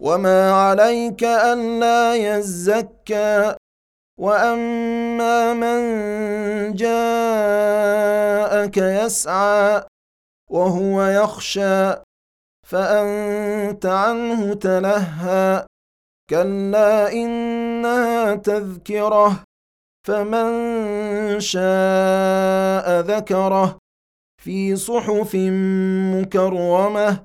وما عليك ألا يزكى واما من جاءك يسعى وهو يخشى فانت عنه تلهى كلا انها تذكره فمن شاء ذكره في صحف مكرمه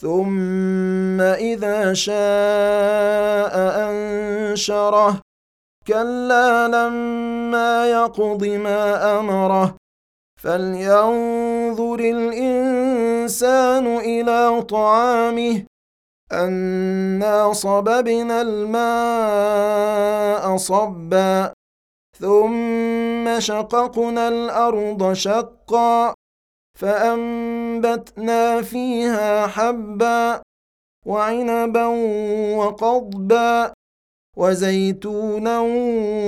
ثم إذا شاء أنشره. كلا لما يقض ما أمره. فلينظر الإنسان إلى طعامه. أنا صببنا الماء صبا. ثم شققنا الأرض شقا. فأنبتنا فيها حبا وعنبا وقضبا وزيتونا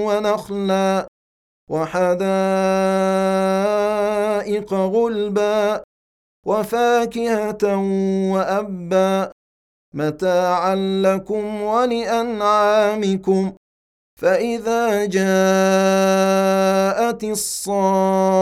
ونخلا وحدائق غلبا وفاكهة وأبا متاعا لكم ولأنعامكم فإذا جاءت الصاخه